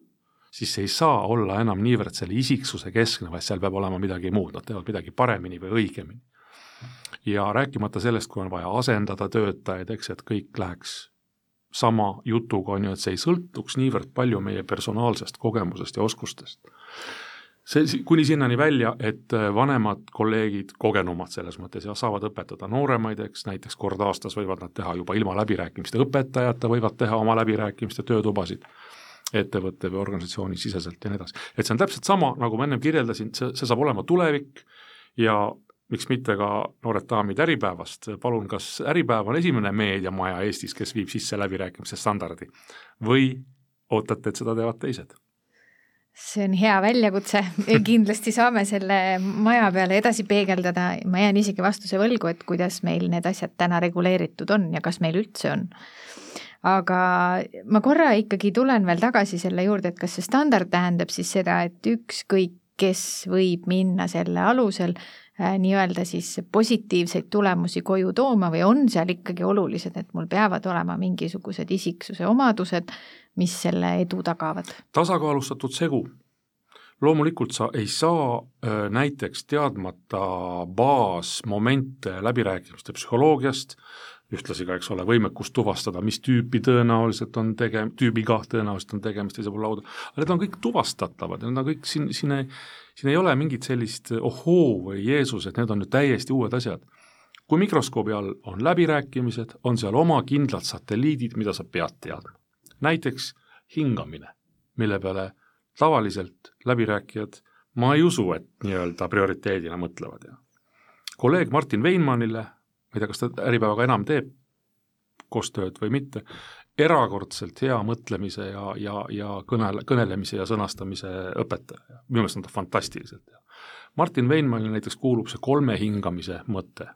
siis see ei saa olla enam niivõrd selle isiksuse keskne, vaid seal peab olema midagi muud, nad teevad midagi paremini või õigemini ja rääkimata sellest, kui on vaja asendada töötajaid, eks, et kõik läheks sama jutuga, on ju, et see ei sõltuks niivõrd palju meie personaalsest kogemusest ja oskustest. see, kuni sinnani välja, et vanemad kolleegid, kogenumad selles mõttes ja saavad õpetada nooremaid, eks näiteks kord aastas võivad nad teha juba ilma läbirääkimiste, õpetajata võivad teha oma läbirääkimiste töötubasid ettevõtte või organisatsiooni siseselt ja nii edasi. et see on täpselt sama, nagu ma ennem kirjeldasin, see, see saab olema tulevik ja miks mitte ka Noored Daamid Äripäevast, palun, kas Äripäev on esimene meediamaja Eestis, kes viib sisse läbirääkimise standardi või ootate, et seda teevad teised? see on hea väljakutse, kindlasti saame selle maja peale edasi peegeldada, ma jään isegi vastuse võlgu, et kuidas meil need asjad täna reguleeritud on ja kas meil üldse on. aga ma korra ikkagi tulen veel tagasi selle juurde, et kas see standard tähendab siis seda, et ükskõik kes võib minna selle alusel nii-öelda siis positiivseid tulemusi koju tooma või on seal ikkagi olulised, et mul peavad olema mingisugused isiksuse omadused, mis selle edu tagavad? tasakaalustatud segu. Loomulikult sa ei saa näiteks teadmata baasmomente läbirääkimiste psühholoogiast, ühtlasi ka, eks ole, võimekust tuvastada, mis tüüpi tõenäoliselt on tege-, tüübiga tõenäoliselt on tegemist teise poole lauda, aga need on kõik tuvastatavad ja need on kõik siin, siin ei, siin ei ole mingit sellist ohoo või Jeesus, et need on nüüd täiesti uued asjad. kui mikroskoobi all on läbirääkimised, on seal oma kindlad satelliidid, mida sa pead teadma. näiteks hingamine, mille peale tavaliselt läbirääkijad ma ei usu, et nii-öelda prioriteedina mõtlevad ja kolleeg Martin Veinmannile ma ei tea, kas ta Äripäevaga enam teeb koostööd või mitte, erakordselt hea mõtlemise ja, ja, ja kõne, kõnelemise ja sõnastamise õpetaja, minu meelest on ta fantastiliselt hea. Martin Veinmannil näiteks kuulub see kolme hingamise mõte.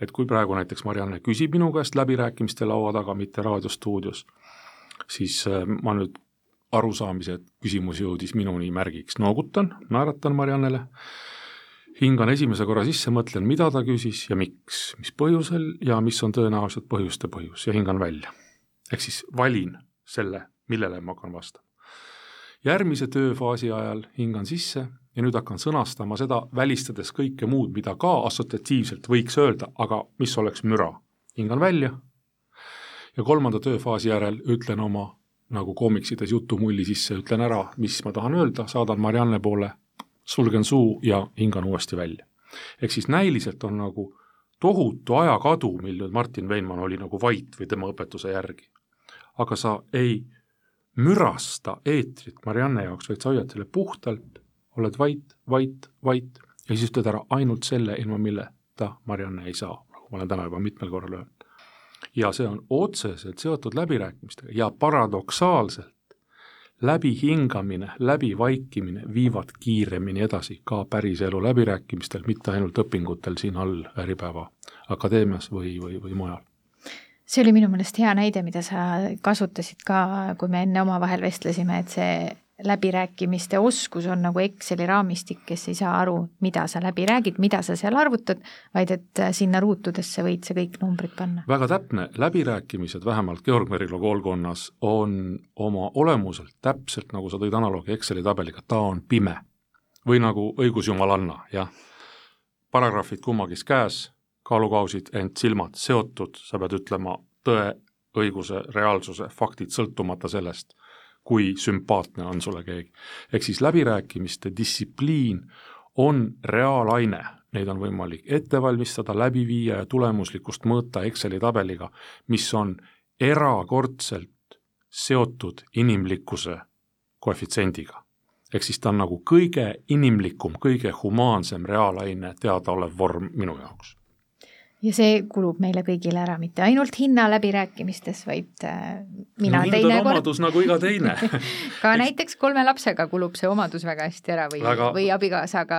et kui praegu näiteks Marianne küsib minu käest läbirääkimiste laua taga, mitte raadiostuudios, siis äh, ma nüüd arusaamise, küsimus jõudis minuni märgiks, noogutan, naeratan Mariannele hingan esimese korra sisse, mõtlen, mida ta küsis ja miks, mis põhjusel ja mis on tõenäoliselt põhjuste põhjus ja hingan välja. ehk siis valin selle, millele ma hakkan vastama. järgmise tööfaasi ajal hingan sisse ja nüüd hakkan sõnastama seda, välistades kõike muud, mida ka assotsiatiivselt võiks öelda, aga mis oleks müra. hingan välja ja kolmanda tööfaasi järel ütlen oma nagu koomiksides jutumulli sisse, ütlen ära, mis ma tahan öelda, saadan Marianne poole sulgen suu ja hingan uuesti välja. ehk siis näiliselt on nagu tohutu ajakadu, mil nüüd Martin Veinmann oli nagu vait või tema õpetuse järgi. aga sa ei mürasta eetrit Marianne jaoks, vaid sa hoiad selle puhtalt, oled vait, vait, vait ja siis ütled ära ainult selle, ilma milleta Marianne ei saa, nagu ma olen täna juba mitmel korral öelnud. Ja see on otseselt seotud läbirääkimistega ja paradoksaalselt läbihingamine, läbivaikimine viivad kiiremini edasi ka päriselu läbirääkimistel, mitte ainult õpingutel siin all Äripäeva Akadeemias või, või, või mujal. See oli minu meelest hea näide, mida sa kasutasid ka, kui me enne omavahel vestlesime, et see läbirääkimiste oskus on nagu Exceli raamistik, kes ei saa aru, mida sa läbi räägid, mida sa seal arvutad, vaid et sinna ruutudesse võid sa kõik numbrid panna. väga täpne, läbirääkimised vähemalt Georg Merilo koolkonnas on oma olemuselt täpselt, nagu sa tõid analoogi Exceli tabeliga, ta on pime. või nagu õigusjumalanna, jah. paragrahvid kummagis käes, kaalukausid, ent silmad seotud, sa pead ütlema tõe, õiguse, reaalsuse, faktid sõltumata sellest kui sümpaatne on sulle keegi. ehk siis läbirääkimiste distsipliin on reaalaine, neid on võimalik ette valmistada, läbi viia ja tulemuslikkust mõõta Exceli tabeliga, mis on erakordselt seotud inimlikkuse koefitsiendiga. ehk siis ta on nagu kõige inimlikum, kõige humaansem reaalaine teadaolev vorm minu jaoks ja see kulub meile kõigile ära, mitte ainult hinna läbirääkimistes, vaid äh, mina no, teinekord omadus nagu iga teine. [laughs] Ka näiteks kolme lapsega kulub see omadus väga hästi ära või või abikaasaga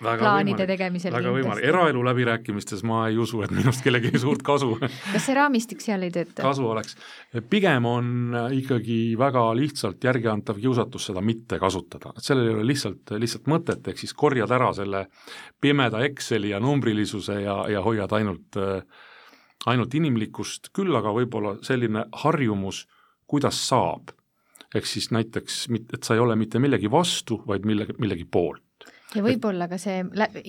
plaanide võimalik, tegemisel väga võimalik, eraelu läbirääkimistes ma ei usu, et minust kellelegi suurt kasu [laughs] [laughs] kas see raamistik seal ei tööta? kasu oleks, pigem on ikkagi väga lihtsalt järgiantav kiusatus seda mitte kasutada, et sellel ei ole lihtsalt, lihtsalt mõtet, ehk siis korjad ära selle pimeda Exceli ja numbrilisuse ja, ja hoiad ainult ainult, ainult inimlikkust, küll aga võib-olla selline harjumus, kuidas saab. ehk siis näiteks, et sa ei ole mitte millegi vastu, vaid millegi, millegi poolt ja võib-olla ka see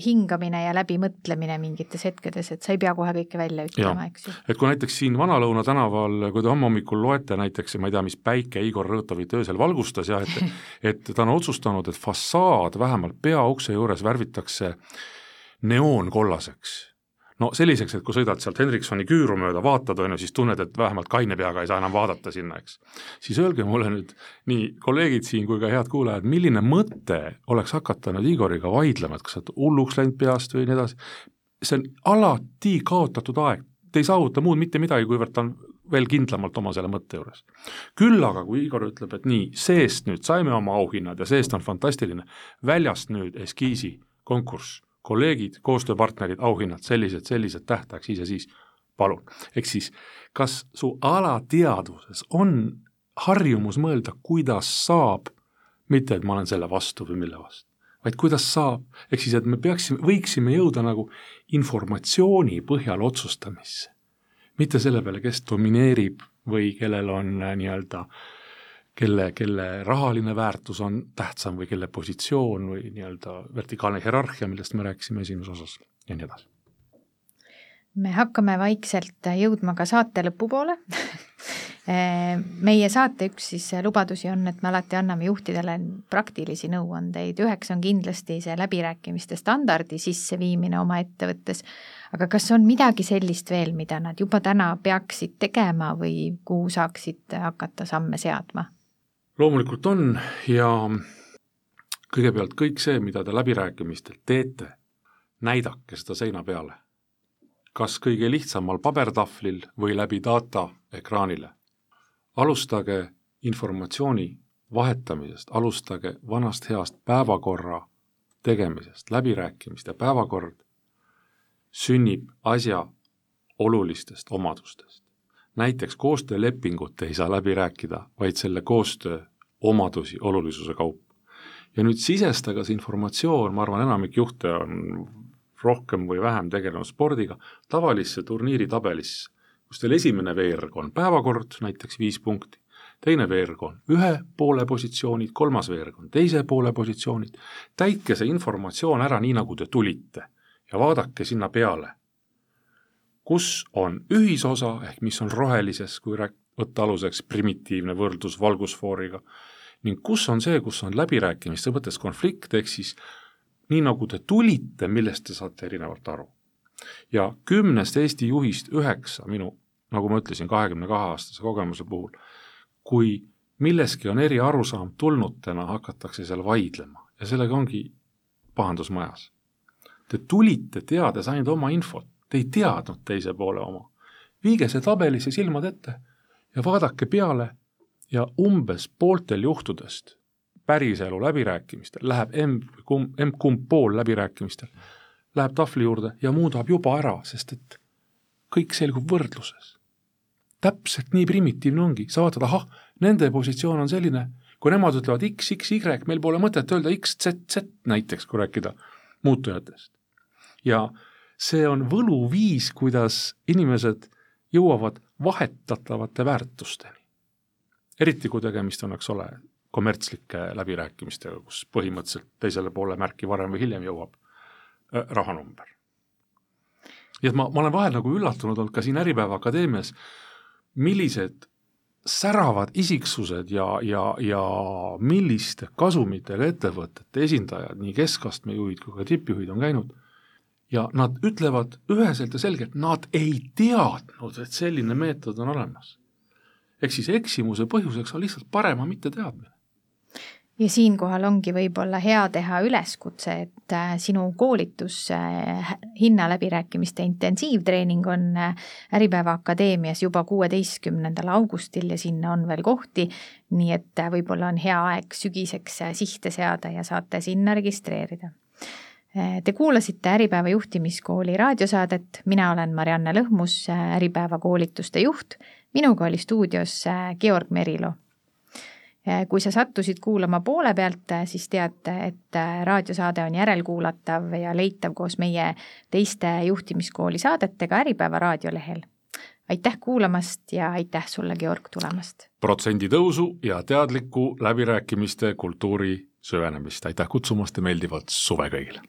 hingamine ja läbimõtlemine mingites hetkedes, et sa ei pea kohe kõike välja ütlema, eks ju. et kui näiteks siin Vana-Lõuna tänaval, kui te homme hommikul loete näiteks, ma ei tea, mis päike Igor Rõõtovit öösel valgustas ja et [laughs] et ta on otsustanud, et fassaad vähemalt peaukse juures värvitakse neoonkollaseks no selliseks, et kui sõidad sealt Hendriksoni küüru mööda, vaatad, on ju, siis tunned, et vähemalt kaine peaga ei saa enam vaadata sinna, eks. siis öelge mulle nüüd, nii kolleegid siin kui ka head kuulajad, milline mõte oleks hakata nüüd Igoriga vaidlema, et kas sa oled hulluks läinud peast või nii edasi, see on alati kaotatud aeg, te ei saavuta muud mitte midagi, kuivõrd ta on veel kindlamalt oma selle mõtte juures. küll aga, kui Igor ütleb, et nii, seest nüüd saime oma auhinnad ja seest on fantastiline, väljast nüüd eskiisi konkurss kolleegid, koostööpartnerid, auhinnad, sellised, sellised tähtajad, siis ja siis, palun. ehk siis, kas su alateadvuses on harjumus mõelda, kuidas saab, mitte et ma olen selle vastu või mille vastu, vaid kuidas saab, ehk siis, et me peaksime, võiksime jõuda nagu informatsiooni põhjal otsustamisse. mitte selle peale, kes domineerib või kellel on äh, nii-öelda äh, kelle, kelle rahaline väärtus on tähtsam või kelle positsioon või nii-öelda vertikaalne hierarhia, millest me rääkisime esimeses osas ja nii edasi. me hakkame vaikselt jõudma ka saate lõpupoole [laughs] meie saate üks siis lubadusi on, et me alati anname juhtidele praktilisi nõuandeid, üheks on kindlasti see läbirääkimiste standardi sisseviimine oma ettevõttes, aga kas on midagi sellist veel, mida nad juba täna peaksid tegema või kuhu saaksid hakata samme seadma? Loomulikult on ja kõigepealt kõik see, mida te läbirääkimistel teete, näidake seda seina peale. kas kõige lihtsamal pabertahvlil või läbi data ekraanile. alustage informatsiooni vahetamisest, alustage vanast heast päevakorra tegemisest, läbirääkimiste päevakord sünnib asja olulistest omadustest näiteks koostöölepingut ei saa läbi rääkida, vaid selle koostöö omadusi olulisuse kaupa. ja nüüd sisestage see informatsioon, ma arvan, enamik juhte on rohkem või vähem tegelenud spordiga, tavalisse turniiritabelisse, kus teil esimene veerg on päevakord, näiteks viis punkti, teine veerg on ühe poole positsioonid, kolmas veerg on teise poole positsioonid, täitke see informatsioon ära nii, nagu te tulite ja vaadake sinna peale kus on ühisosa, ehk mis on rohelises, kui rääk-, võtta aluseks primitiivne võrdlus valgusfooriga, ning kus on see, kus on läbirääkimiste mõttes konflikt, ehk siis nii, nagu te tulite, millest te saate erinevalt aru. ja kümnest Eesti juhist üheksa minu, nagu ma ütlesin, kahekümne kahe aastase kogemuse puhul, kui milleski on eri arusaam tulnutena, hakatakse seal vaidlema ja sellega ongi pahandus majas. Te tulite teades ainult oma infot, Te ei teadnud teise poole oma. viige see tabelisse silmad ette ja vaadake peale ja umbes pooltel juhtudest päriselu läbirääkimistel läheb emb, kumb, emb-kumb pool läbirääkimistel, läheb tahvli juurde ja muudab juba ära, sest et kõik selgub võrdluses. täpselt nii primitiivne ongi, sa vaatad, ahah, nende positsioon on selline, kui nemad ütlevad X, X, Y, meil pole mõtet öelda X, Z, Z näiteks, kui rääkida muutujatest. ja see on võluviis, kuidas inimesed jõuavad vahetatavate väärtusteni. Eriti kui tegemist on, eks ole, kommertslike läbirääkimistega, kus põhimõtteliselt teisele poole märki varem või hiljem jõuab äh, rahanumber. nii et ma, ma olen vahel nagu üllatunud olnud ka siin Äripäeva Akadeemias, millised säravad isiksused ja, ja, ja milliste kasumitega ettevõtete esindajad, nii keskastme juhid kui ka tippjuhid on käinud ja nad ütlevad üheselt ja selgelt, nad ei teadnud, et selline meetod on olemas. Ehk siis eksimuse põhjuseks on lihtsalt parema mitteteadmine. Ja siinkohal ongi võib-olla hea teha üleskutse, et äh, sinu koolitus äh, hinnaläbirääkimiste intensiivtreening on äh, Äripäeva Akadeemias juba kuueteistkümnendal augustil ja sinna on veel kohti, nii et võib-olla on hea aeg sügiseks sihte seada ja saate sinna registreerida. Te kuulasite Äripäeva juhtimiskooli raadiosaadet, mina olen Marianne Lõhmus, Äripäeva koolituste juht, minuga oli stuudios Georg Merilo Eh, kui sa sattusid kuulama poole pealt, eh, siis tead, et raadiosaade on järelkuulatav ja leitav koos meie teiste juhtimiskooli saadetega Äripäeva raadiolehel. aitäh kuulamast ja aitäh sulle, Georg, tulemast! protsendi tõusu ja teadliku läbirääkimiste kultuuri süvenemist, aitäh kutsumast ja meeldivat suve kõigile!